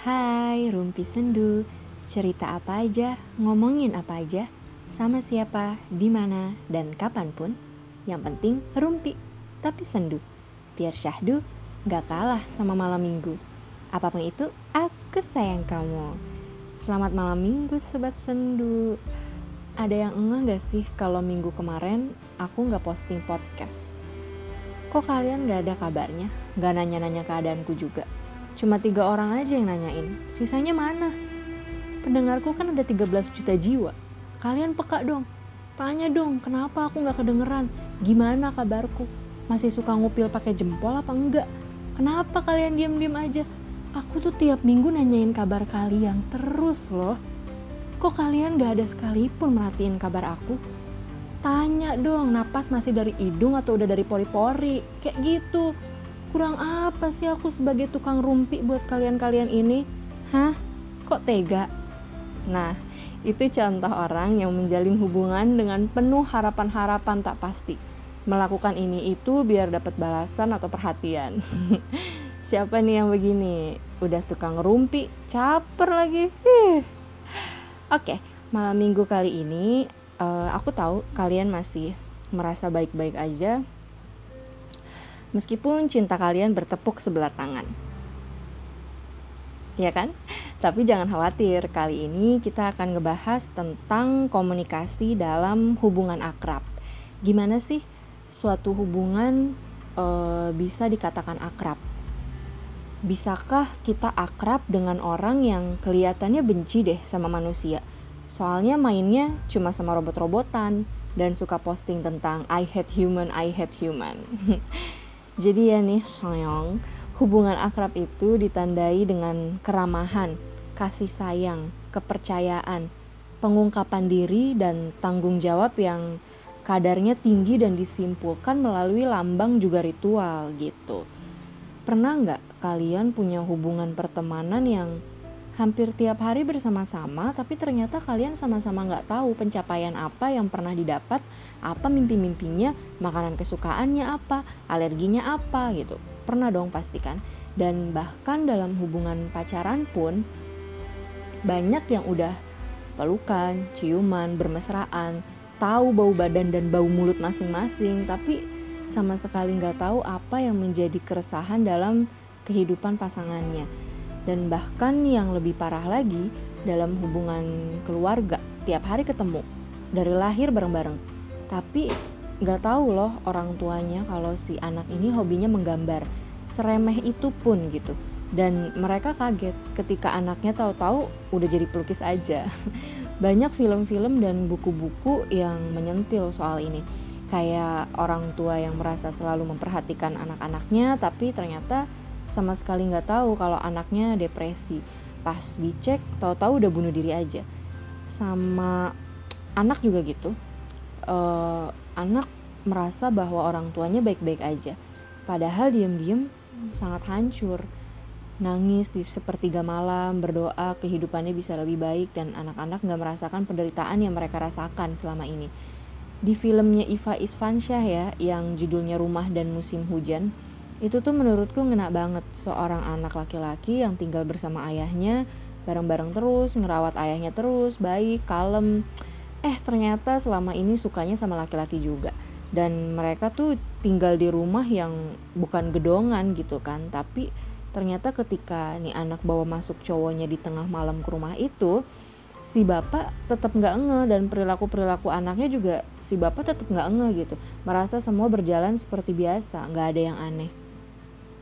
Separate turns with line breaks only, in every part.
Hai Rumpi Sendu, cerita apa aja, ngomongin apa aja, sama siapa, di mana, dan kapan pun. Yang penting rumpi, tapi sendu. Biar syahdu gak kalah sama malam minggu. Apa pun itu, aku sayang kamu. Selamat malam minggu sobat sendu. Ada yang enggak gak sih kalau minggu kemarin aku gak posting podcast? Kok kalian gak ada kabarnya? Gak nanya-nanya keadaanku juga? Cuma tiga orang aja yang nanyain, sisanya mana? Pendengarku kan ada 13 juta jiwa. Kalian peka dong, tanya dong kenapa aku gak kedengeran? Gimana kabarku? Masih suka ngupil pakai jempol apa enggak? Kenapa kalian diam-diam aja? Aku tuh tiap minggu nanyain kabar kalian terus loh. Kok kalian gak ada sekalipun merhatiin kabar aku? Tanya dong, napas masih dari hidung atau udah dari pori-pori? Kayak gitu. Kurang apa sih aku sebagai tukang rumpi buat kalian-kalian ini? Hah? Kok tega? Nah, itu contoh orang yang menjalin hubungan dengan penuh harapan-harapan tak pasti. Melakukan ini itu biar dapat balasan atau perhatian. Siapa nih yang begini? Udah tukang rumpi, caper lagi. Oke, malam minggu kali ini uh, aku tahu kalian masih merasa baik-baik aja meskipun cinta kalian bertepuk sebelah tangan. Ya kan? Tapi jangan khawatir, kali ini kita akan ngebahas tentang komunikasi dalam hubungan akrab. Gimana sih suatu hubungan e, bisa dikatakan akrab? Bisakah kita akrab dengan orang yang kelihatannya benci deh sama manusia? Soalnya mainnya cuma sama robot-robotan dan suka posting tentang I hate human, I hate human. Jadi ya nih sayang, hubungan akrab itu ditandai dengan keramahan, kasih sayang, kepercayaan, pengungkapan diri dan tanggung jawab yang kadarnya tinggi dan disimpulkan melalui lambang juga ritual gitu. Pernah nggak kalian punya hubungan pertemanan yang hampir tiap hari bersama-sama tapi ternyata kalian sama-sama nggak tahu pencapaian apa yang pernah didapat apa mimpi-mimpinya makanan kesukaannya apa alerginya apa gitu. Pernah dong pastikan. Dan bahkan dalam hubungan pacaran pun banyak yang udah pelukan ciuman bermesraan tahu bau badan dan bau mulut masing-masing tapi sama sekali nggak tahu apa yang menjadi keresahan dalam kehidupan pasangannya dan bahkan yang lebih parah lagi dalam hubungan keluarga tiap hari ketemu. Dari lahir bareng-bareng. Tapi nggak tahu loh orang tuanya kalau si anak ini hobinya menggambar. Seremeh itu pun gitu. Dan mereka kaget ketika anaknya tahu-tahu udah jadi pelukis aja. Banyak film-film dan buku-buku yang menyentil soal ini. Kayak orang tua yang merasa selalu memperhatikan anak-anaknya tapi ternyata sama sekali nggak tahu kalau anaknya depresi. Pas dicek tahu-tahu udah bunuh diri aja. Sama anak juga gitu. Uh, anak merasa bahwa orang tuanya baik-baik aja. Padahal diem-diem sangat hancur. Nangis di sepertiga malam berdoa kehidupannya bisa lebih baik dan anak-anak nggak merasakan penderitaan yang mereka rasakan selama ini. Di filmnya Iva Isfansyah ya yang judulnya Rumah dan Musim Hujan itu tuh menurutku ngena banget. Seorang anak laki-laki yang tinggal bersama ayahnya bareng-bareng terus ngerawat ayahnya terus baik kalem. Eh ternyata selama ini sukanya sama laki-laki juga. Dan mereka tuh tinggal di rumah yang bukan gedongan gitu kan. Tapi ternyata ketika nih anak bawa masuk cowoknya di tengah malam ke rumah itu si bapak tetap nggak nge dan perilaku perilaku anaknya juga si bapak tetap nggak nge gitu. Merasa semua berjalan seperti biasa nggak ada yang aneh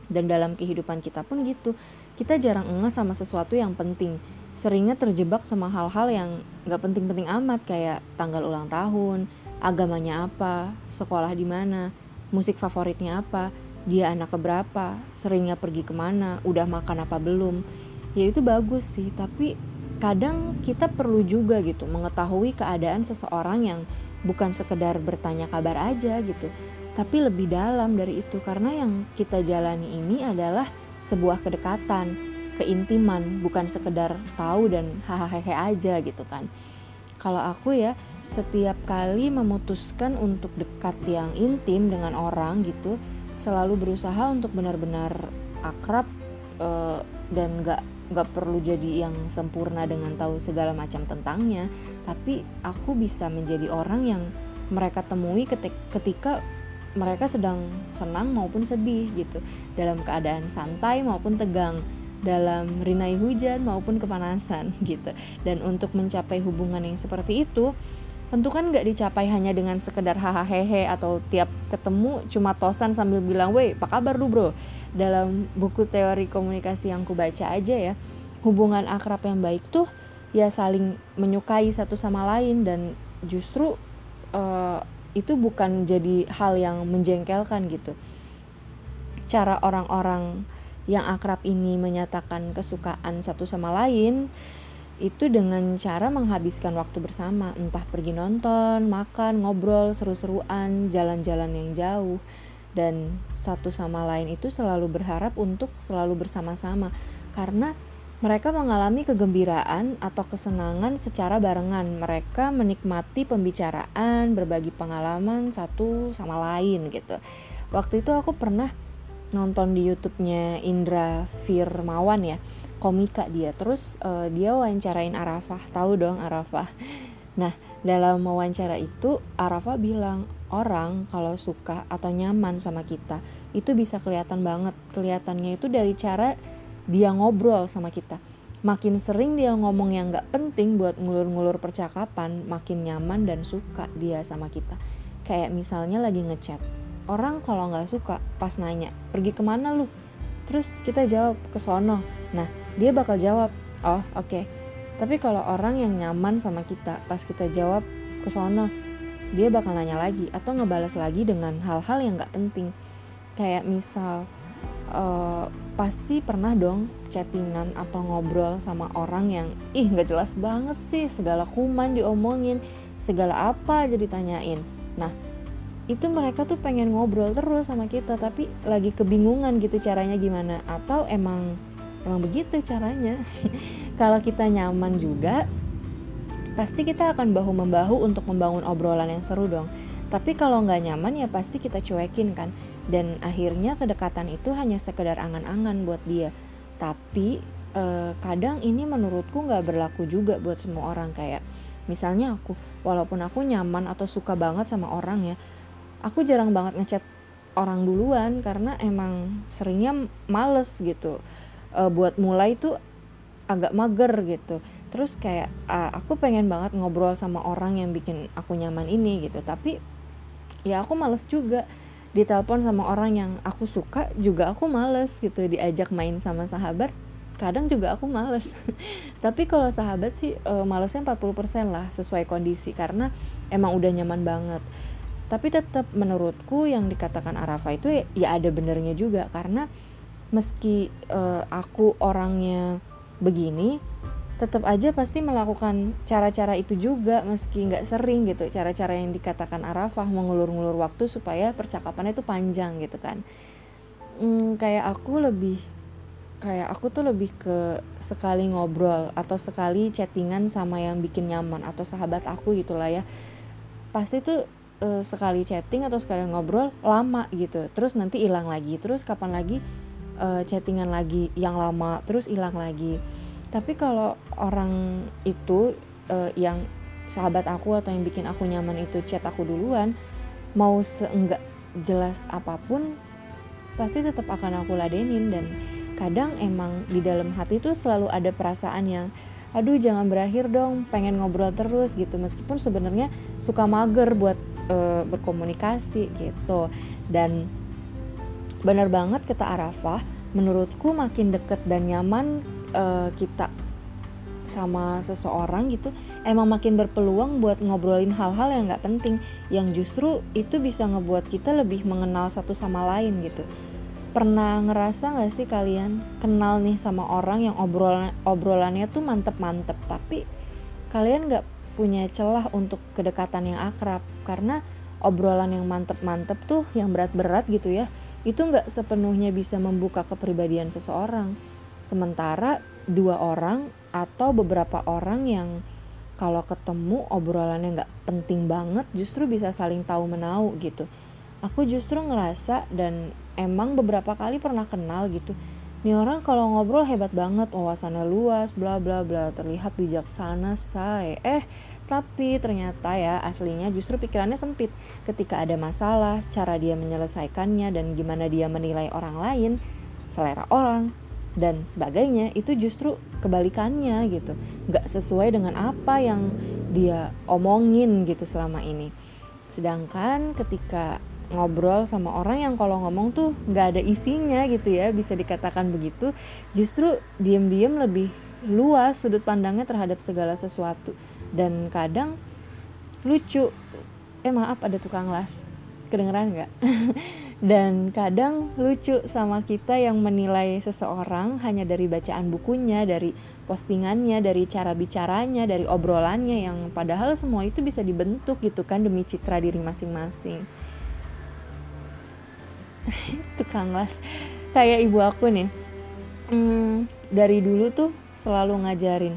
dan dalam kehidupan kita pun gitu kita jarang enggak sama sesuatu yang penting. Seringnya terjebak sama hal-hal yang nggak penting-penting amat kayak tanggal ulang tahun agamanya apa sekolah di mana musik favoritnya apa dia anak keberapa seringnya pergi ke mana udah makan apa belum. Ya itu bagus sih tapi kadang kita perlu juga gitu mengetahui keadaan seseorang yang bukan sekedar bertanya kabar aja gitu tapi lebih dalam dari itu karena yang kita jalani ini adalah sebuah kedekatan, keintiman, bukan sekedar tahu dan hahaha aja gitu kan. Kalau aku ya setiap kali memutuskan untuk dekat yang intim dengan orang gitu, selalu berusaha untuk benar-benar akrab uh, dan gak nggak perlu jadi yang sempurna dengan tahu segala macam tentangnya tapi aku bisa menjadi orang yang mereka temui ketika mereka sedang senang maupun sedih gitu. Dalam keadaan santai maupun tegang. Dalam rinai hujan maupun kepanasan gitu. Dan untuk mencapai hubungan yang seperti itu tentu kan nggak dicapai hanya dengan sekedar hahaha atau tiap ketemu cuma tosan sambil bilang weh apa kabar lu bro? Dalam buku teori komunikasi yang ku baca aja ya hubungan akrab yang baik tuh ya saling menyukai satu sama lain dan justru uh, itu bukan jadi hal yang menjengkelkan gitu. Cara orang-orang yang akrab ini menyatakan kesukaan satu sama lain itu dengan cara menghabiskan waktu bersama, entah pergi nonton, makan, ngobrol, seru-seruan, jalan-jalan yang jauh, dan satu sama lain itu selalu berharap untuk selalu bersama-sama. Karena mereka mengalami kegembiraan atau kesenangan secara barengan. Mereka menikmati pembicaraan, berbagi pengalaman satu sama lain gitu. Waktu itu aku pernah nonton di YouTube-nya Indra Firmawan ya komika dia terus uh, dia wawancarain Arafah tahu dong Arafah nah dalam wawancara itu Arafah bilang orang kalau suka atau nyaman sama kita itu bisa kelihatan banget kelihatannya itu dari cara dia ngobrol sama kita. Makin sering dia ngomong yang nggak penting buat ngulur-ngulur percakapan makin nyaman dan suka dia sama kita. Kayak misalnya lagi ngechat orang kalau nggak suka pas nanya pergi ke mana lu? Terus kita jawab ke sono. Nah dia bakal jawab oh oke. Okay. tapi kalau orang yang nyaman sama kita pas kita jawab ke sono dia bakal nanya lagi atau ngebalas lagi dengan hal-hal yang nggak penting. Kayak misal uh, pasti pernah dong chattingan atau ngobrol sama orang yang ih nggak jelas banget sih segala kuman diomongin segala apa jadi tanyain nah itu mereka tuh pengen ngobrol terus sama kita tapi lagi kebingungan gitu caranya gimana. Atau emang emang begitu caranya? Kalau kita nyaman juga pasti kita akan bahu membahu untuk membangun obrolan yang seru dong tapi kalau nggak nyaman ya pasti kita cuekin kan? Dan akhirnya kedekatan itu hanya sekedar angan-angan buat dia. Tapi eh, kadang ini menurutku nggak berlaku juga buat semua orang. Kayak misalnya aku walaupun aku nyaman atau suka banget sama orang ya aku jarang banget ngechat orang duluan karena emang seringnya males gitu. E, buat mulai tuh agak mager gitu. Terus kayak uh, aku pengen banget ngobrol sama orang yang bikin aku nyaman ini gitu. Tapi ya aku males juga. Ditelepon sama orang yang aku suka juga aku males gitu. Diajak main sama sahabat kadang juga aku males. Tapi kalau sahabat sih uh, malesnya 40% lah sesuai kondisi karena emang udah nyaman banget. Tapi tetap menurutku yang dikatakan Arafa itu ya, ya ada benernya juga karena meski uh, aku orangnya begini tetap aja pasti melakukan cara-cara itu juga meski nggak sering gitu cara-cara yang dikatakan Arafah mengulur-ngulur waktu supaya percakapannya itu panjang gitu kan. Hmm, kayak aku lebih kayak aku tuh lebih ke sekali ngobrol atau sekali chattingan sama yang bikin nyaman atau sahabat aku gitulah ya. Pasti tuh uh, sekali chatting atau sekali ngobrol lama gitu terus nanti hilang lagi terus kapan lagi uh, chattingan lagi yang lama terus hilang lagi tapi kalau orang itu uh, yang sahabat aku atau yang bikin aku nyaman itu chat aku duluan mau seenggak jelas apa pun pasti tetap akan aku ladenin. Dan kadang emang di dalam hati tuh selalu ada perasaan yang aduh jangan berakhir dong pengen ngobrol terus gitu. Meskipun sebenarnya suka mager buat uh, berkomunikasi gitu. Dan benar banget kata Arafah menurutku makin deket dan nyaman uh, kita sama seseorang gitu emang makin berpeluang buat ngobrolin hal-hal yang nggak penting yang justru itu bisa ngebuat kita lebih mengenal satu sama lain gitu. Pernah ngerasa nggak sih kalian kenal nih sama orang yang obrolan obrolannya tuh mantep-mantep tapi kalian nggak punya celah untuk kedekatan yang akrab? Karena obrolan yang mantep-mantep tuh yang berat-berat gitu ya itu nggak sepenuhnya bisa membuka kepribadian seseorang sementara dua orang atau beberapa orang yang kalau ketemu obrolannya nggak penting banget justru bisa saling tahu menau gitu aku justru ngerasa dan emang beberapa kali pernah kenal gitu Nih orang kalau ngobrol hebat banget, wawasannya luas, bla bla bla, terlihat bijaksana, say. Eh, tapi ternyata ya aslinya justru pikirannya sempit. Ketika ada masalah, cara dia menyelesaikannya dan gimana dia menilai orang lain, selera orang, dan sebagainya itu justru kebalikannya gitu. Nggak sesuai dengan apa yang dia omongin gitu selama ini. Sedangkan ketika ngobrol sama orang yang kalau ngomong tuh nggak ada isinya gitu ya bisa dikatakan begitu justru diem-diem lebih luas sudut pandangnya terhadap segala sesuatu. Dan kadang lucu. Eh maaf ada tukang las. Kedengeran nggak dan kadang lucu sama kita yang menilai seseorang hanya dari bacaan bukunya, dari postingannya, dari cara bicaranya, dari obrolannya yang padahal semua itu bisa dibentuk gitu kan demi citra diri masing-masing. Tukang las kayak ibu aku nih. Hmm, dari dulu tuh selalu ngajarin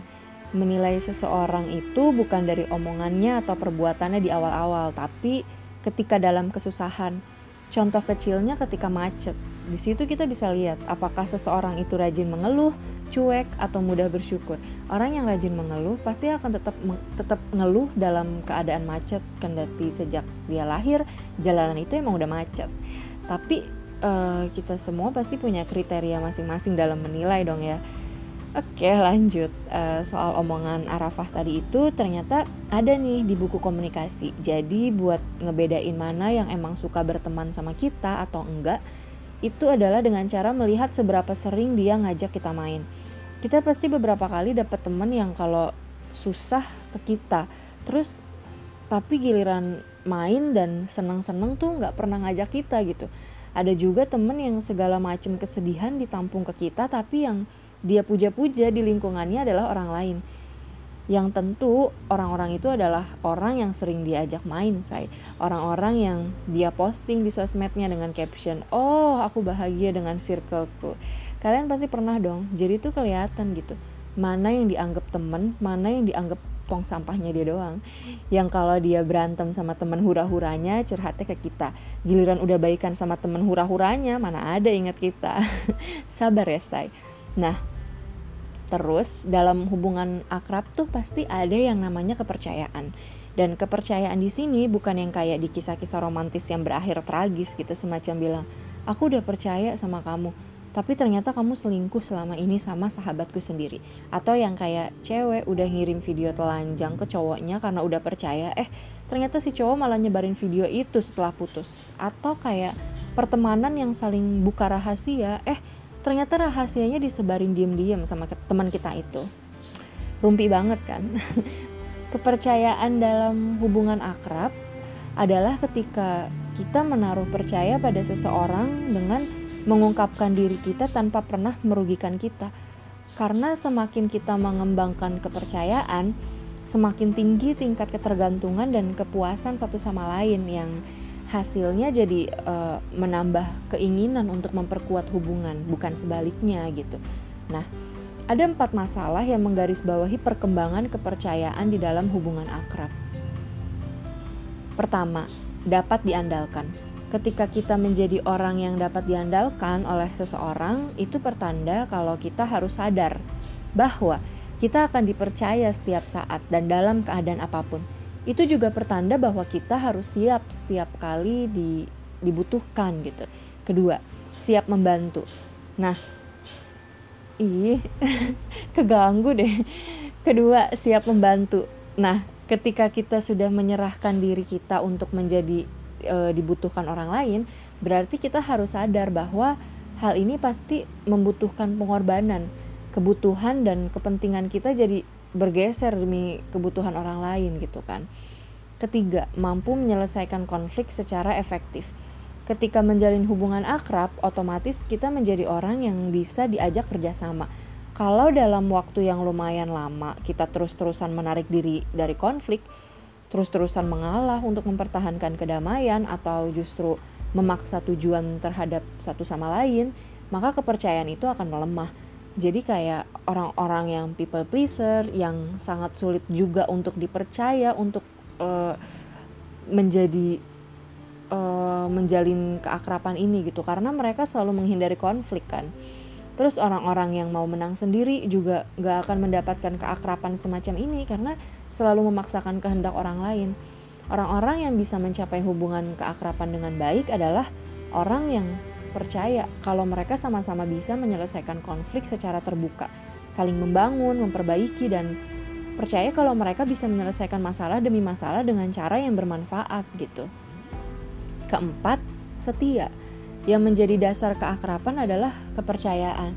menilai seseorang itu bukan dari omongannya atau perbuatannya di awal-awal, tapi ketika dalam kesusahan Contoh kecilnya ketika macet. Di situ kita bisa lihat apakah seseorang itu rajin mengeluh, cuek atau mudah bersyukur. Orang yang rajin mengeluh pasti akan tetap tetap ngeluh dalam keadaan macet kendati sejak dia lahir jalanan itu emang udah macet. Tapi uh, kita semua pasti punya kriteria masing-masing dalam menilai dong ya Oke lanjut uh, soal omongan Arafah tadi itu ternyata ada nih di buku komunikasi. Jadi buat ngebedain mana yang emang suka berteman sama kita atau enggak itu adalah dengan cara melihat seberapa sering dia ngajak kita main. Kita pasti beberapa kali dapat temen yang kalau susah ke kita, terus tapi giliran main dan seneng-seneng tuh nggak pernah ngajak kita gitu. Ada juga temen yang segala macam kesedihan ditampung ke kita tapi yang dia puja-puja di lingkungannya adalah orang lain. Yang tentu orang-orang itu adalah orang yang sering diajak main, say. Orang-orang yang dia posting di sosmednya dengan caption, "Oh, aku bahagia dengan circleku." Kalian pasti pernah dong. Jadi itu kelihatan gitu. Mana yang dianggap temen, mana yang dianggap tong sampahnya dia doang. Yang kalau dia berantem sama temen hura-huranya curhatnya ke kita. Giliran udah baikan sama temen hura-huranya mana ada ingat kita. Sabar ya, say. Nah, Terus dalam hubungan akrab tuh pasti ada yang namanya kepercayaan. Dan kepercayaan di sini bukan yang kayak di kisah-kisah romantis yang berakhir tragis gitu semacam bilang, "Aku udah percaya sama kamu." Tapi ternyata kamu selingkuh selama ini sama sahabatku sendiri. Atau yang kayak cewek udah ngirim video telanjang ke cowoknya karena udah percaya, eh ternyata si cowok malah nyebarin video itu setelah putus. Atau kayak pertemanan yang saling buka rahasia, eh ternyata rahasianya disebarin diem-diem sama teman kita itu. Rumpi banget kan. Kepercayaan dalam hubungan akrab adalah ketika kita menaruh percaya pada seseorang dengan mengungkapkan diri kita tanpa pernah merugikan kita. Karena semakin kita mengembangkan kepercayaan semakin tinggi tingkat ketergantungan dan kepuasan satu sama lain yang hasilnya jadi uh, menambah keinginan untuk memperkuat hubungan, bukan sebaliknya gitu. Nah, ada empat masalah yang menggarisbawahi perkembangan kepercayaan di dalam hubungan akrab. Pertama, dapat diandalkan. Ketika kita menjadi orang yang dapat diandalkan oleh seseorang, itu pertanda kalau kita harus sadar bahwa kita akan dipercaya setiap saat dan dalam keadaan apa pun itu juga pertanda bahwa kita harus siap setiap kali di, dibutuhkan gitu. Kedua, siap membantu. Nah, ih, keganggu deh. Kedua, siap membantu. Nah, ketika kita sudah menyerahkan diri kita untuk menjadi e, dibutuhkan orang lain, berarti kita harus sadar bahwa hal ini pasti membutuhkan pengorbanan, kebutuhan dan kepentingan kita jadi bergeser demi kebutuhan orang lain gitu kan. Ketiga, mampu menyelesaikan konflik secara efektif. Ketika menjalin hubungan akrab, otomatis kita menjadi orang yang bisa diajak kerjasama. Kalau dalam waktu yang lumayan lama kita terus-terusan menarik diri dari konflik, terus-terusan mengalah untuk mempertahankan kedamaian atau justru memaksa tujuan terhadap satu sama lain, maka kepercayaan itu akan melemah jadi kayak orang-orang yang people pleaser yang sangat sulit juga untuk dipercaya untuk uh, menjadi uh, menjalin keakraban ini gitu. Karena mereka selalu menghindari konflik kan. Terus orang-orang yang mau menang sendiri juga gak akan mendapatkan keakrapan semacam ini karena selalu memaksakan kehendak orang lain. Orang-orang yang bisa mencapai hubungan keakrapan dengan baik adalah orang yang percaya kalau mereka sama-sama bisa menyelesaikan konflik secara terbuka saling membangun memperbaiki dan percaya kalau mereka bisa menyelesaikan masalah demi masalah dengan cara yang bermanfaat gitu. Keempat, setia. Yang menjadi dasar keakraban adalah kepercayaan.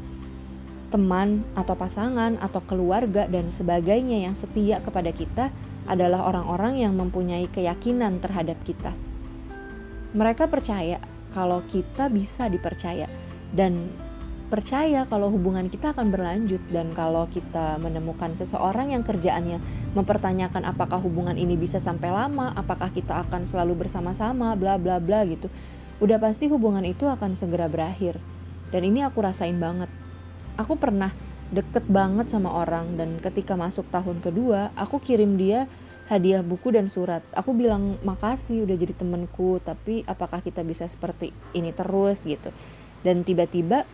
Teman atau pasangan atau keluarga dan sebagainya yang setia kepada kita adalah orang-orang yang mempunyai keyakinan terhadap kita. Mereka percaya kalau kita bisa dipercaya dan percaya kalau hubungan kita akan berlanjut dan kalau kita menemukan seseorang yang kerjaannya mempertanyakan apakah hubungan ini bisa sampai lama, apakah kita akan selalu bersama-sama, bla bla bla gitu. Udah pasti hubungan itu akan segera berakhir. Dan ini aku rasain banget. Aku pernah deket banget sama orang dan ketika masuk tahun kedua, aku kirim dia hadiah buku dan surat. Aku bilang makasih udah jadi temenku, tapi apakah kita bisa seperti ini terus? Gitu. Dan tiba-tiba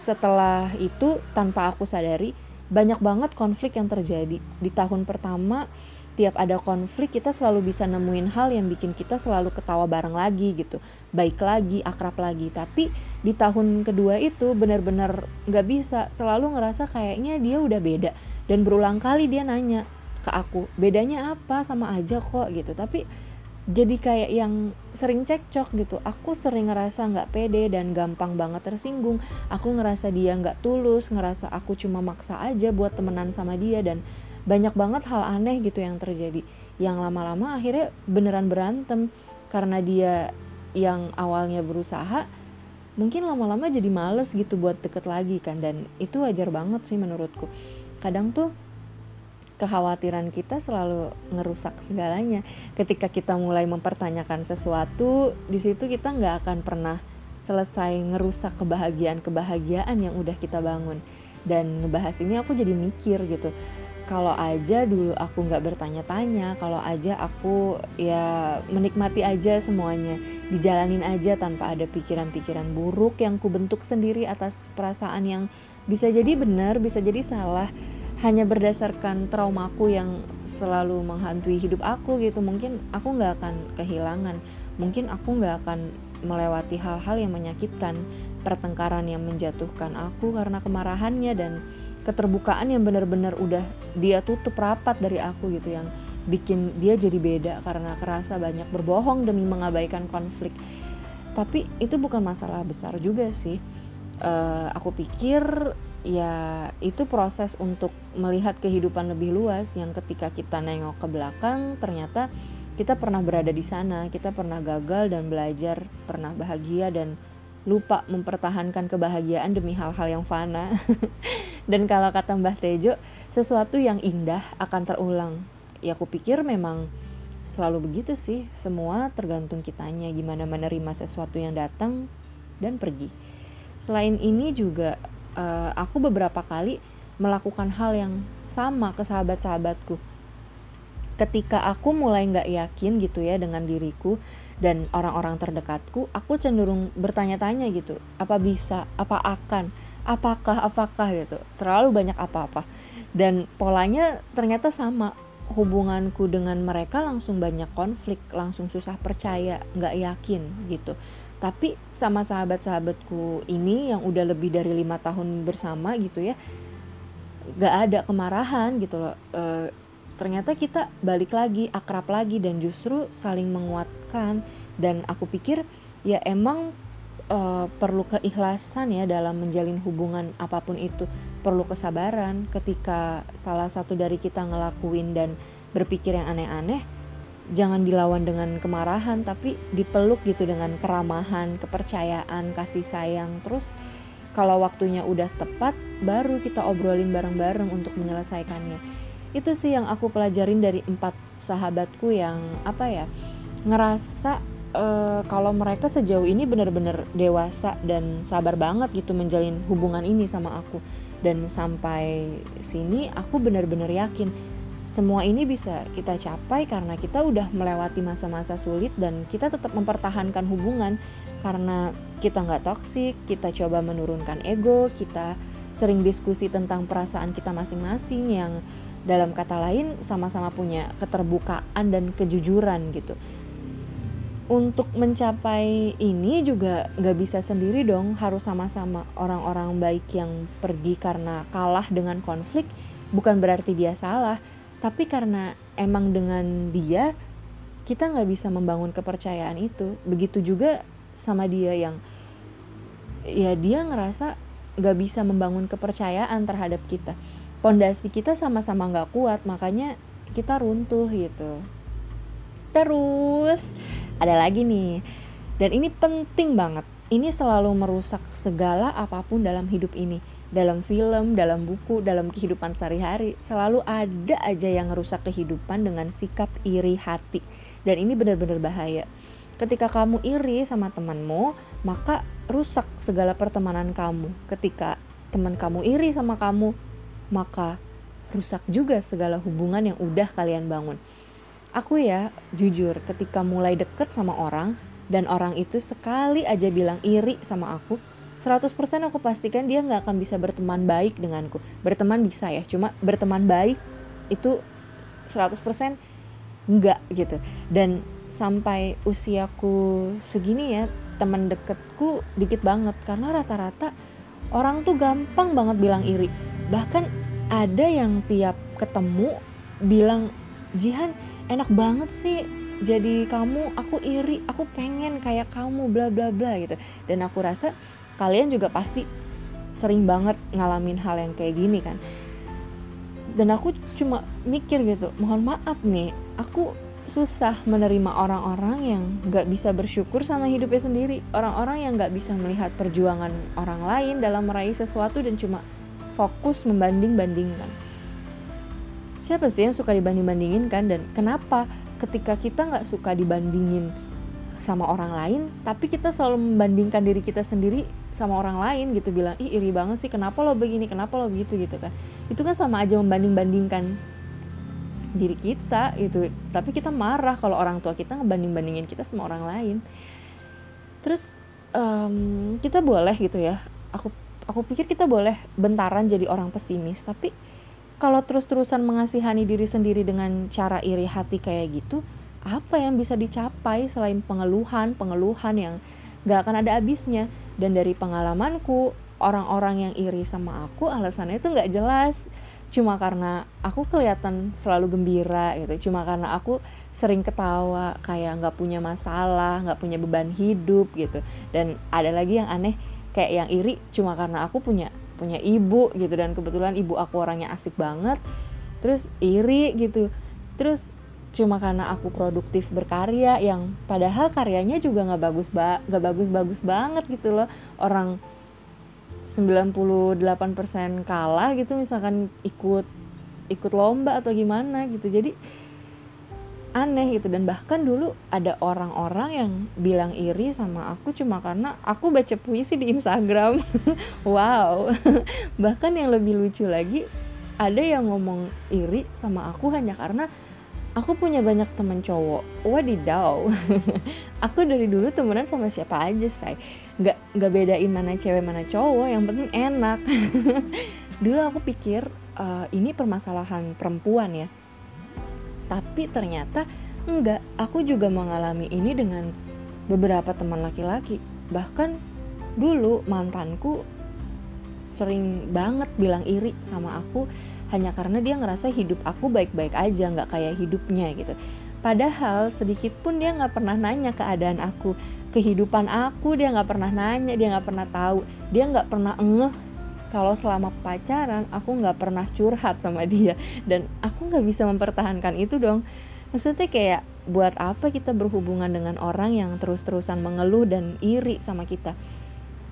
setelah itu tanpa aku sadari banyak banget konflik yang terjadi. Di tahun pertama tiap ada konflik kita selalu bisa nemuin hal yang bikin kita selalu ketawa bareng lagi gitu. Baik lagi akrab lagi. Tapi di tahun kedua itu benar-benar nggak bisa. Selalu ngerasa kayaknya dia udah beda. Dan berulang kali dia nanya ke aku bedanya apa? Sama aja kok gitu. Tapi jadi kayak yang sering cekcok gitu. Aku sering ngerasa nggak pede dan gampang banget tersinggung. Aku ngerasa dia nggak tulus ngerasa aku cuma maksa aja buat temenan sama dia dan banyak banget hal aneh gitu yang terjadi. Yang lama-lama akhirnya beneran berantem. Karena dia yang awalnya berusaha mungkin lama-lama jadi males gitu buat deket lagi kan. Dan itu wajar banget sih menurutku. Kadang tuh kekhawatiran kita selalu ngerusak segalanya. Ketika kita mulai mempertanyakan sesuatu, di situ kita nggak akan pernah selesai ngerusak kebahagiaan-kebahagiaan yang udah kita bangun. Dan ngebahas ini aku jadi mikir gitu. Kalau aja dulu aku nggak bertanya-tanya, kalau aja aku ya menikmati aja semuanya, dijalanin aja tanpa ada pikiran-pikiran buruk yang kubentuk sendiri atas perasaan yang bisa jadi benar, bisa jadi salah hanya berdasarkan traumaku yang selalu menghantui hidup aku gitu. Mungkin aku nggak akan kehilangan. Mungkin aku nggak akan melewati hal-hal yang menyakitkan pertengkaran yang menjatuhkan aku karena kemarahannya dan keterbukaan yang benar-benar udah dia tutup rapat dari aku gitu yang bikin dia jadi beda karena kerasa banyak berbohong demi mengabaikan konflik. Tapi itu bukan masalah besar juga sih uh, aku pikir ya itu proses untuk melihat kehidupan lebih luas yang ketika kita nengok ke belakang ternyata kita pernah berada di sana, kita pernah gagal dan belajar, pernah bahagia dan lupa mempertahankan kebahagiaan demi hal-hal yang fana. dan kalau kata Mbah Tejo, sesuatu yang indah akan terulang. Ya aku pikir memang selalu begitu sih, semua tergantung kitanya gimana menerima sesuatu yang datang dan pergi. Selain ini juga uh, aku beberapa kali melakukan hal yang sama ke sahabat-sahabatku. Ketika aku mulai nggak yakin gitu ya dengan diriku dan orang-orang terdekatku, aku cenderung bertanya-tanya gitu, apa bisa, apa akan, apakah, apakah gitu. Terlalu banyak apa-apa. Dan polanya ternyata sama. Hubunganku dengan mereka langsung banyak konflik, langsung susah percaya, nggak yakin gitu tapi sama sahabat-sahabatku ini yang udah lebih dari lima tahun bersama gitu ya gak ada kemarahan gitu loh. E, ternyata kita balik lagi akrab lagi dan justru saling menguatkan. Dan aku pikir ya emang e, perlu keikhlasan ya dalam menjalin hubungan apa pun itu. Perlu kesabaran ketika salah satu dari kita ngelakuin dan berpikir yang aneh-aneh jangan dilawan dengan kemarahan tapi dipeluk gitu dengan keramahan, kepercayaan, kasih sayang. Terus kalau waktunya udah tepat baru kita obrolin bareng-bareng untuk menyelesaikannya. Itu sih yang aku pelajarin dari empat sahabatku yang apa ya ngerasa uh, kalau mereka sejauh ini benar-benar dewasa dan sabar banget gitu menjalin hubungan ini sama aku dan sampai sini aku benar-benar yakin semua ini bisa kita capai karena kita udah melewati masa-masa sulit dan kita tetap mempertahankan hubungan karena kita nggak toksik, kita coba menurunkan ego, kita sering diskusi tentang perasaan kita masing-masing yang dalam kata lain sama-sama punya keterbukaan dan kejujuran gitu. Untuk mencapai ini juga nggak bisa sendiri dong harus sama-sama orang-orang baik yang pergi karena kalah dengan konflik bukan berarti dia salah tapi karena emang dengan dia kita nggak bisa membangun kepercayaan itu. Begitu juga sama dia yang ya dia ngerasa nggak bisa membangun kepercayaan terhadap kita. Pondasi kita sama-sama nggak kuat makanya kita runtuh gitu. Terus ada lagi nih. Dan ini penting banget. Ini selalu merusak segala apa pun dalam hidup ini dalam film, dalam buku, dalam kehidupan sehari-hari selalu ada aja yang merusak kehidupan dengan sikap iri hati. Dan ini benar-benar bahaya. Ketika kamu iri sama temanmu maka rusak segala pertemanan kamu. Ketika teman kamu iri sama kamu maka rusak juga segala hubungan yang udah kalian bangun. Aku ya jujur ketika mulai deket sama orang dan orang itu sekali aja bilang iri sama aku 100% aku pastikan dia nggak akan bisa berteman baik denganku. Berteman bisa ya cuma berteman baik itu 100% enggak gitu. Dan sampai usiaku segini ya teman deketku dikit banget. Karena rata-rata orang tuh gampang banget bilang iri. Bahkan ada yang tiap ketemu bilang Jihan enak banget sih jadi kamu. Aku iri aku pengen kayak kamu bla bla bla gitu. Dan aku rasa kalian juga pasti sering banget ngalamin hal yang kayak gini kan? Dan aku cuma mikir gitu mohon maaf nih aku susah menerima orang-orang yang gak bisa bersyukur sama hidupnya sendiri. Orang-orang yang gak bisa melihat perjuangan orang lain dalam meraih sesuatu dan cuma fokus membanding-bandingkan. Siapa sih yang suka dibanding-bandingin kan? Dan kenapa ketika kita nggak suka dibandingin sama orang lain tapi kita selalu membandingkan diri kita sendiri sama orang lain gitu bilang ih iri banget sih kenapa lo begini kenapa lo begitu gitu kan. Itu kan sama aja membanding-bandingkan diri kita gitu. Tapi kita marah kalau orang tua kita ngebanding-bandingin kita sama orang lain. Terus um, kita boleh gitu ya. Aku aku pikir kita boleh bentaran jadi orang pesimis. Tapi kalau terus-terusan mengasihani diri sendiri dengan cara iri hati kayak gitu, apa yang bisa dicapai selain pengeluhan, pengeluhan yang gak akan ada habisnya. Dan dari pengalamanku, orang-orang yang iri sama aku alasannya itu gak jelas. Cuma karena aku kelihatan selalu gembira gitu. Cuma karena aku sering ketawa, kayak gak punya masalah, gak punya beban hidup gitu. Dan ada lagi yang aneh, kayak yang iri cuma karena aku punya punya ibu gitu dan kebetulan ibu aku orangnya asik banget terus iri gitu terus cuma karena aku produktif berkarya yang padahal karyanya juga nggak bagus ba nggak bagus bagus banget gitu loh. Orang 98% kalah gitu misalkan ikut ikut lomba atau gimana gitu. Jadi aneh gitu. Dan bahkan dulu ada orang-orang yang bilang iri sama aku cuma karena aku baca puisi di Instagram. Wow. Bahkan yang lebih lucu lagi ada yang ngomong iri sama aku hanya karena aku punya banyak teman cowok. Wadidaw. Aku dari dulu temenan sama siapa aja say. Nggak nggak bedain mana cewek mana cowok. Yang penting enak. Dulu aku pikir uh, ini permasalahan perempuan ya. Tapi ternyata enggak aku juga mengalami ini dengan beberapa teman laki-laki. Bahkan dulu mantanku sering banget bilang iri sama aku hanya karena dia ngerasa hidup aku baik-baik aja nggak kayak hidupnya gitu. Padahal sedikit pun dia nggak pernah nanya keadaan aku kehidupan aku dia nggak pernah nanya dia nggak pernah tahu. Dia nggak pernah ngeh kalau selama pacaran aku nggak pernah curhat sama dia dan aku nggak bisa mempertahankan itu dong. Maksudnya kayak buat apa kita berhubungan dengan orang yang terus-terusan mengeluh dan iri sama kita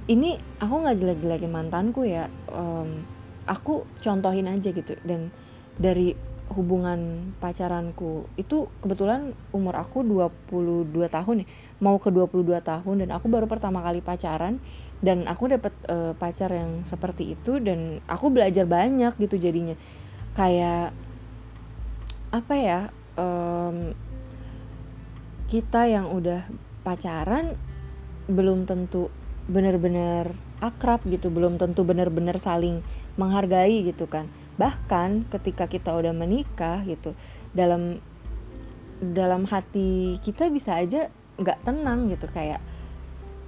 ini aku nggak jelek-jelekin mantanku ya um, aku contohin aja gitu. Dan dari hubungan pacaranku itu kebetulan umur aku 22 tahun ya. Mau ke 22 tahun dan aku baru pertama kali pacaran. Dan aku dapet uh, pacar yang seperti itu dan aku belajar banyak gitu jadinya. Kayak apa ya um, kita yang udah pacaran belum tentu benar-benar akrab gitu belum tentu benar-benar saling menghargai gitu kan. Bahkan ketika kita udah menikah gitu dalam dalam hati kita bisa aja nggak tenang gitu kayak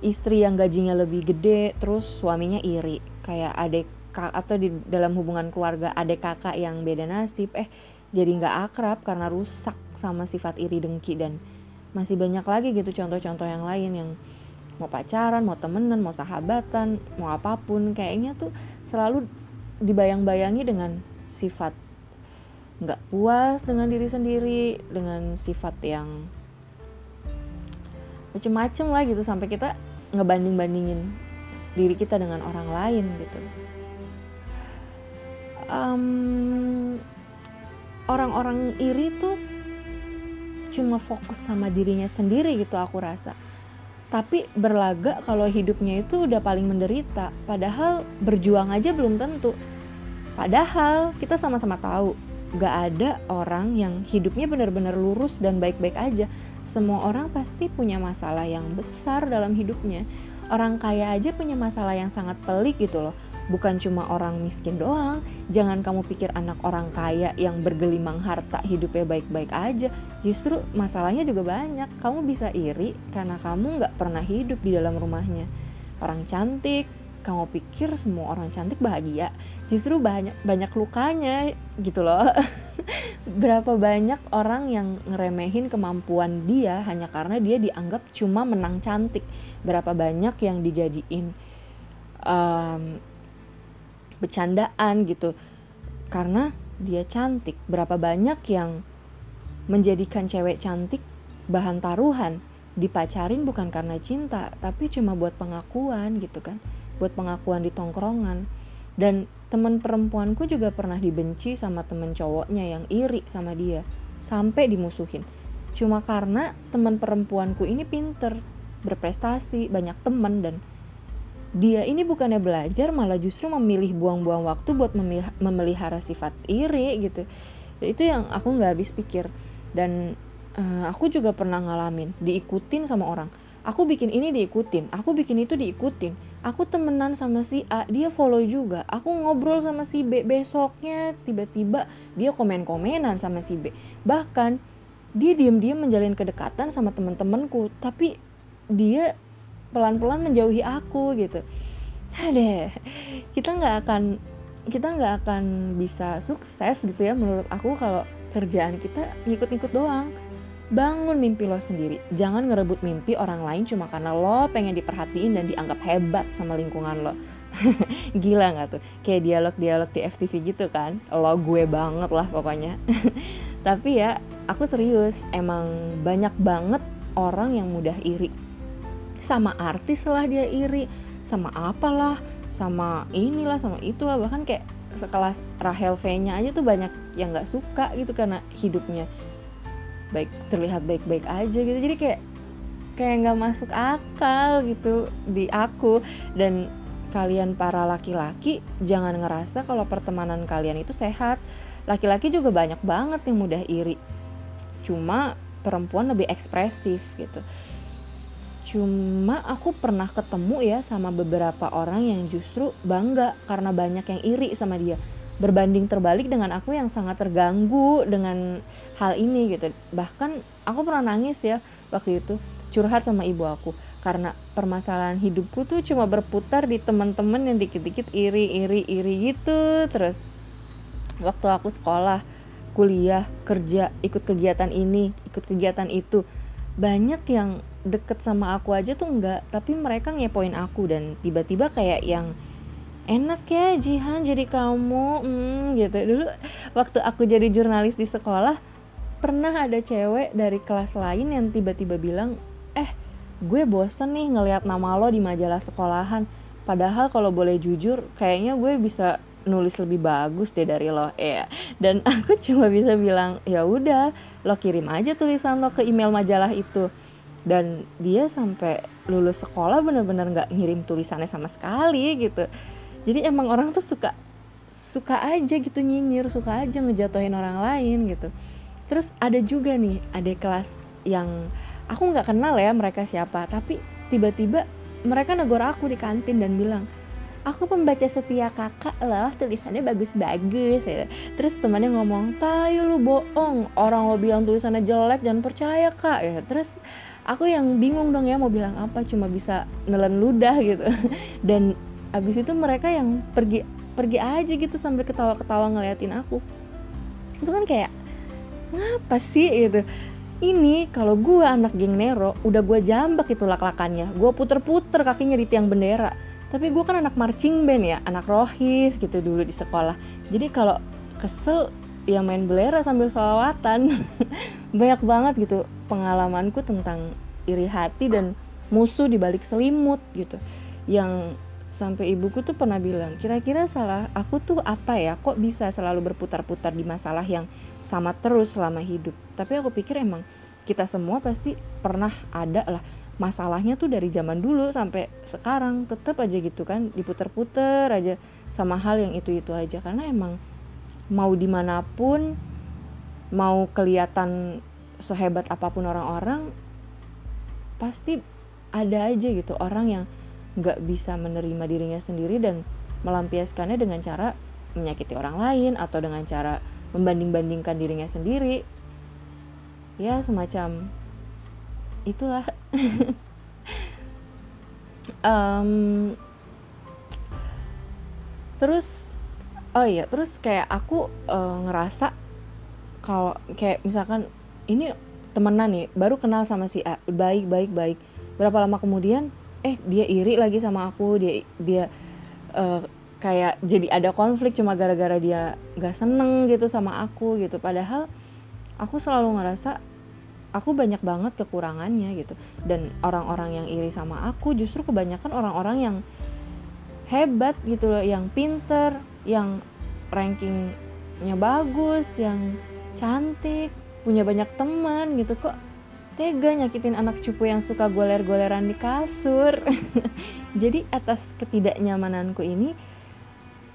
istri yang gajinya lebih gede terus suaminya iri. Kayak adek atau di dalam hubungan keluarga adek kakak yang beda nasib eh jadi nggak akrab karena rusak sama sifat iri dengki dan masih banyak lagi gitu contoh-contoh yang lain yang mau pacaran mau temenan mau sahabatan mau apa pun kayaknya tuh selalu dibayang-bayangi dengan sifat nggak puas dengan diri sendiri dengan sifat yang macem-macem lah gitu sampai kita ngebanding-bandingin diri kita dengan orang lain gitu. Um, orang-orang iri tuh cuma fokus sama dirinya sendiri gitu aku rasa tapi berlagak kalau hidupnya itu udah paling menderita. Padahal berjuang aja belum tentu. Padahal kita sama-sama tahu gak ada orang yang hidupnya benar-benar lurus dan baik-baik aja. Semua orang pasti punya masalah yang besar dalam hidupnya. Orang kaya aja punya masalah yang sangat pelik gitu loh bukan cuma orang miskin doang. Jangan kamu pikir anak orang kaya yang bergelimang harta hidupnya baik-baik aja. Justru masalahnya juga banyak. Kamu bisa iri karena kamu nggak pernah hidup di dalam rumahnya. Orang cantik, kamu pikir semua orang cantik bahagia. Justru banyak banyak lukanya gitu loh. Berapa banyak orang yang ngeremehin kemampuan dia hanya karena dia dianggap cuma menang cantik. Berapa banyak yang dijadiin um, bercandaan gitu. Karena dia cantik. Berapa banyak yang menjadikan cewek cantik bahan taruhan? Dipacarin bukan karena cinta tapi cuma buat pengakuan gitu kan. Buat pengakuan di tongkrongan. Dan teman perempuanku juga pernah dibenci sama temen cowoknya yang iri sama dia. Sampai dimusuhin. Cuma karena teman perempuanku ini pinter berprestasi banyak teman dan dia ini bukannya belajar malah justru memilih buang-buang waktu buat memelihara sifat iri gitu. Itu yang aku nggak habis pikir. Dan uh, aku juga pernah ngalamin diikutin sama orang. Aku bikin ini diikutin aku bikin itu diikutin. Aku temenan sama si A dia follow juga. Aku ngobrol sama si B besoknya tiba-tiba dia komen-komenan sama si B. Bahkan dia diam-diam menjalin kedekatan sama teman-temanku tapi dia pelan-pelan menjauhi aku gitu. Ada kita nggak akan kita nggak akan bisa sukses gitu ya menurut aku kalau kerjaan kita ngikut-ngikut doang. Bangun mimpi lo sendiri. Jangan ngerebut mimpi orang lain cuma karena lo pengen diperhatiin dan dianggap hebat sama lingkungan lo. Gila nggak tuh? Kayak dialog-dialog di FTV gitu kan? Lo gue banget lah pokoknya. Tapi ya aku serius emang banyak banget orang yang mudah iri sama artis lah dia iri sama apalah sama inilah sama itulah. Bahkan kayak sekelas Rahel V-nya aja tuh banyak yang nggak suka gitu karena hidupnya baik terlihat baik-baik aja gitu. Jadi kayak kayak nggak masuk akal gitu di aku. Dan kalian para laki-laki jangan ngerasa kalau pertemanan kalian itu sehat. Laki-laki juga banyak banget yang mudah iri. Cuma perempuan lebih ekspresif gitu Cuma aku pernah ketemu ya sama beberapa orang yang justru bangga karena banyak yang iri sama dia. Berbanding terbalik dengan aku yang sangat terganggu dengan hal ini gitu. Bahkan aku pernah nangis ya waktu itu curhat sama ibu aku karena permasalahan hidupku tuh cuma berputar di teman-teman yang dikit-dikit iri iri iri gitu terus waktu aku sekolah kuliah kerja ikut kegiatan ini ikut kegiatan itu banyak yang deket sama aku aja tuh enggak tapi mereka ngepoin aku dan tiba-tiba kayak yang enak ya Jihan jadi kamu. Hmm, gitu. Dulu waktu aku jadi jurnalis di sekolah pernah ada cewek dari kelas lain yang tiba-tiba bilang eh gue bosen nih ngelihat nama lo di majalah sekolahan. Padahal kalau boleh jujur kayaknya gue bisa nulis lebih bagus deh dari lo. Ya dan aku cuma bisa bilang ya udah lo kirim aja tulisan lo ke email majalah itu dan dia sampai lulus sekolah bener-bener nggak -bener ngirim tulisannya sama sekali gitu. Jadi emang orang tuh suka suka aja gitu nyinyir suka aja ngejatuhin orang lain gitu. Terus ada juga nih ada kelas yang aku nggak kenal ya mereka siapa tapi tiba-tiba mereka negor aku di kantin dan bilang aku pembaca setia kakak loh tulisannya bagus-bagus ya. terus temannya ngomong tayo lu bohong orang lo bilang tulisannya jelek jangan percaya kak. Ya terus aku yang bingung dong ya mau bilang apa cuma bisa nelen ludah gitu. Dan abis itu mereka yang pergi pergi aja gitu sambil ketawa-ketawa ngeliatin aku. Itu kan kayak ngapa sih? gitu. Ini kalau gue anak geng Nero udah gue jambak itu lak-lakannya. Gue puter-puter kakinya di tiang bendera. Tapi gue kan anak marching band ya anak rohis gitu dulu di sekolah. Jadi kalau kesel ya main belera sambil sholawatan. Banyak banget gitu pengalamanku tentang iri hati dan musuh di balik selimut gitu. Yang sampai ibuku tuh pernah bilang kira-kira salah aku tuh apa ya? Kok bisa selalu berputar-putar di masalah yang sama terus selama hidup? Tapi aku pikir emang kita semua pasti pernah ada lah masalahnya tuh dari zaman dulu sampai sekarang. Tetap aja gitu kan diputer-puter aja sama hal yang itu-itu aja. Karena emang mau di mana pun mau kelihatan sehebat apa pun orang-orang pasti ada aja gitu orang yang nggak bisa menerima dirinya sendiri dan melampiaskannya dengan cara menyakiti orang lain atau dengan cara membanding-bandingkan dirinya sendiri. Ya semacam itulah. Um, terus oh iya terus kayak aku uh, ngerasa kalau kayak misalkan ini temenan nih baru kenal sama si A baik baik baik. Berapa lama kemudian eh dia iri lagi sama aku dia dia uh, kayak jadi ada konflik cuma gara-gara dia gak seneng gitu sama aku gitu. Padahal aku selalu ngerasa aku banyak banget kekurangannya gitu. Dan orang-orang yang iri sama aku justru kebanyakan orang-orang yang hebat gitu loh yang pinter yang rankingnya bagus yang cantik punya banyak teman gitu kok tega nyakitin anak cupu yang suka goler-goleran di kasur. Jadi atas ketidaknyamananku ini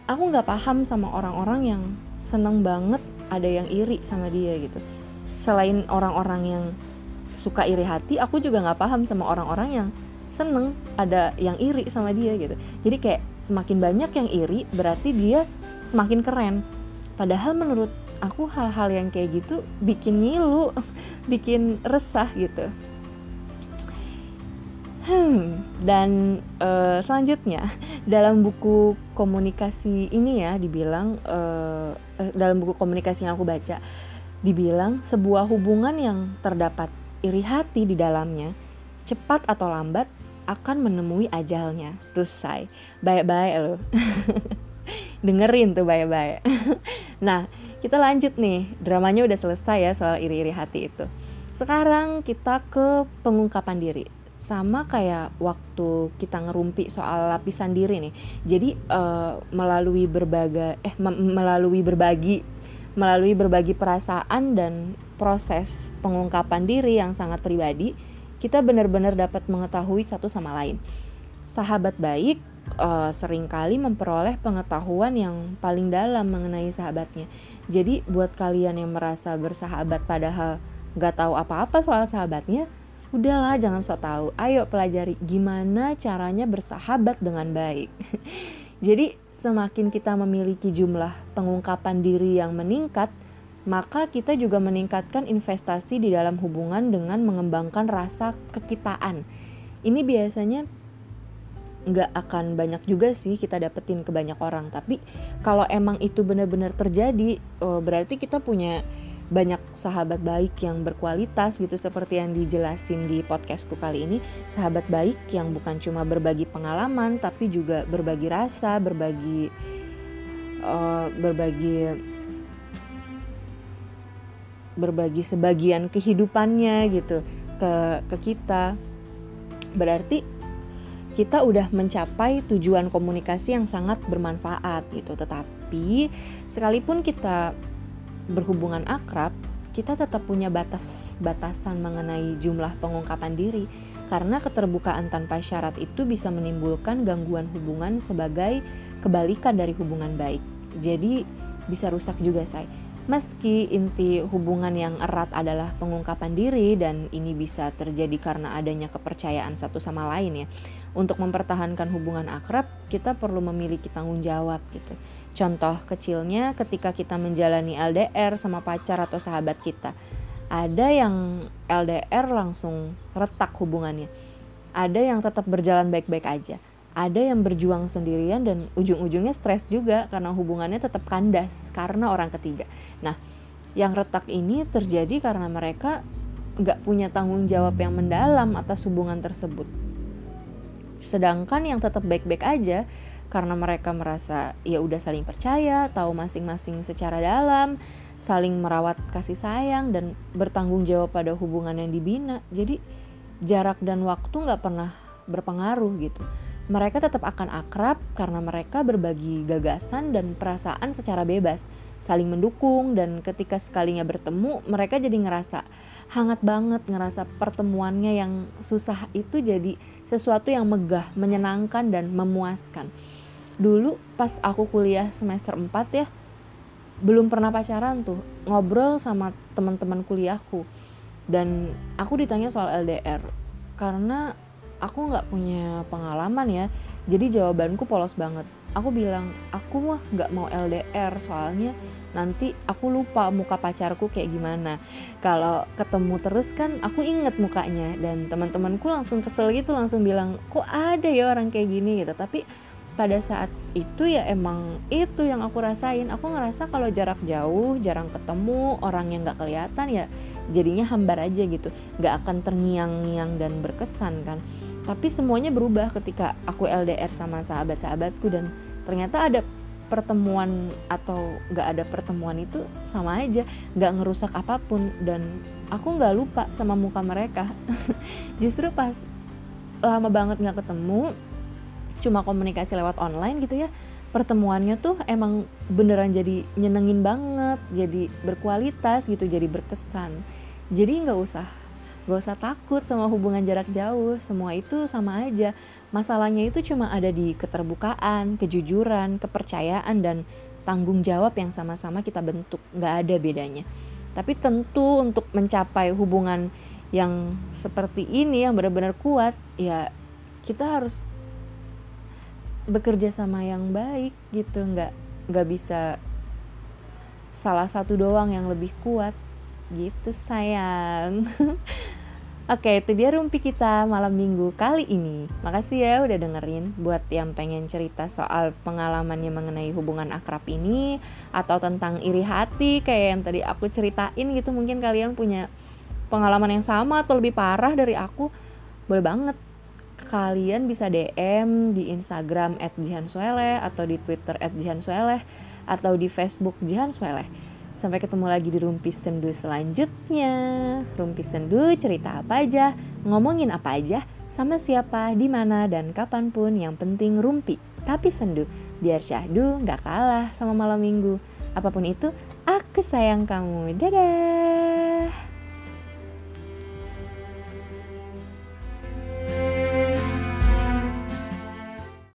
aku nggak paham sama orang-orang yang seneng banget ada yang iri sama dia gitu. Selain orang-orang yang suka iri hati aku juga nggak paham sama orang-orang yang seneng ada yang iri sama dia gitu. Jadi kayak semakin banyak yang iri berarti dia semakin keren. Padahal menurut aku hal-hal yang kayak gitu bikin ngilu bikin resah gitu. Hmm, dan uh, selanjutnya dalam buku komunikasi ini ya dibilang uh, dalam buku komunikasi yang aku baca Dibilang sebuah hubungan yang terdapat iri hati di dalamnya, cepat atau lambat akan menemui ajalnya. Tuh say, baik-baik loh. Dengerin tuh baik-baik. nah, kita lanjut nih. Dramanya udah selesai ya soal iri-iri hati itu. Sekarang kita ke pengungkapan diri sama kayak waktu kita ngerumpi soal lapisan diri nih. Jadi uh, melalui berbagai eh melalui berbagi melalui berbagi perasaan dan proses pengungkapan diri yang sangat pribadi, kita benar-benar dapat mengetahui satu sama lain. Sahabat baik uh, sering kali memperoleh pengetahuan yang paling dalam mengenai sahabatnya. Jadi buat kalian yang merasa bersahabat padahal gak tahu apa-apa soal sahabatnya, udahlah jangan sok tahu. Ayo pelajari gimana caranya bersahabat dengan baik. Jadi semakin kita memiliki jumlah pengungkapan diri yang meningkat, maka kita juga meningkatkan investasi di dalam hubungan dengan mengembangkan rasa kekitaan. Ini biasanya nggak akan banyak juga sih kita dapetin ke banyak orang, tapi kalau emang itu benar-benar terjadi, oh, berarti kita punya banyak sahabat baik yang berkualitas gitu seperti yang dijelasin di podcastku kali ini sahabat baik yang bukan cuma berbagi pengalaman tapi juga berbagi rasa berbagi uh, berbagi berbagi sebagian kehidupannya gitu ke ke kita berarti kita udah mencapai tujuan komunikasi yang sangat bermanfaat gitu tetapi sekalipun kita berhubungan akrab, kita tetap punya batas-batasan mengenai jumlah pengungkapan diri karena keterbukaan tanpa syarat itu bisa menimbulkan gangguan hubungan sebagai kebalikan dari hubungan baik. Jadi bisa rusak juga, say. Meski inti hubungan yang erat adalah pengungkapan diri dan ini bisa terjadi karena adanya kepercayaan satu sama lain ya. Untuk mempertahankan hubungan akrab, kita perlu memiliki tanggung jawab gitu. Contoh kecilnya ketika kita menjalani LDR sama pacar atau sahabat kita. Ada yang LDR langsung retak hubungannya. Ada yang tetap berjalan baik-baik aja ada yang berjuang sendirian dan ujung-ujungnya stres juga karena hubungannya tetap kandas karena orang ketiga. Nah, yang retak ini terjadi karena mereka nggak punya tanggung jawab yang mendalam atas hubungan tersebut. Sedangkan yang tetap baik-baik aja karena mereka merasa ya udah saling percaya, tahu masing-masing secara dalam, saling merawat kasih sayang dan bertanggung jawab pada hubungan yang dibina. Jadi jarak dan waktu nggak pernah berpengaruh gitu mereka tetap akan akrab karena mereka berbagi gagasan dan perasaan secara bebas, saling mendukung dan ketika sekalinya bertemu mereka jadi ngerasa hangat banget, ngerasa pertemuannya yang susah itu jadi sesuatu yang megah, menyenangkan dan memuaskan. Dulu pas aku kuliah semester 4 ya, belum pernah pacaran tuh, ngobrol sama teman-teman kuliahku. Dan aku ditanya soal LDR karena aku nggak punya pengalaman ya. Jadi jawabanku polos banget. Aku bilang aku mah nggak mau LDR soalnya nanti aku lupa muka pacarku kayak gimana. Kalau ketemu terus kan aku inget mukanya dan teman-temanku langsung kesel gitu langsung bilang kok ada ya orang kayak gini? Gitu. Tapi pada saat itu ya emang itu yang aku rasain. Aku ngerasa kalau jarak jauh jarang ketemu orang yang nggak kelihatan ya jadinya hambar aja gitu. Nggak akan terngiang-ngiang dan berkesan kan tapi semuanya berubah ketika aku LDR sama sahabat-sahabatku dan ternyata ada pertemuan atau nggak ada pertemuan itu sama aja nggak ngerusak apa pun dan aku nggak lupa sama muka mereka. Justru pas lama banget nggak ketemu cuma komunikasi lewat online gitu ya pertemuannya tuh emang beneran jadi nyenengin banget jadi berkualitas gitu jadi berkesan. Jadi nggak usah Gak usah takut sama hubungan jarak jauh, semua itu sama aja. Masalahnya itu cuma ada di keterbukaan, kejujuran, kepercayaan, dan tanggung jawab yang sama-sama kita bentuk. Gak ada bedanya. Tapi tentu untuk mencapai hubungan yang seperti ini, yang benar-benar kuat, ya kita harus bekerja sama yang baik gitu. Gak, nggak bisa salah satu doang yang lebih kuat gitu sayang Oke, itu dia rumpi kita malam minggu kali ini. Makasih ya udah dengerin. Buat yang pengen cerita soal pengalamannya mengenai hubungan akrab ini atau tentang iri hati kayak yang tadi aku ceritain gitu, mungkin kalian punya pengalaman yang sama atau lebih parah dari aku, boleh banget. Kalian bisa DM di Instagram @jihansueleh atau di Twitter @jihansueleh atau di Facebook Jihan Sueleh Sampai ketemu lagi di Rumpi Sendu selanjutnya. Rumpi Sendu cerita apa aja, ngomongin apa aja, sama siapa, di mana, dan kapan pun yang penting rumpi. Tapi sendu, biar syahdu gak kalah sama malam minggu. Apa pun itu, aku sayang kamu. Dadah!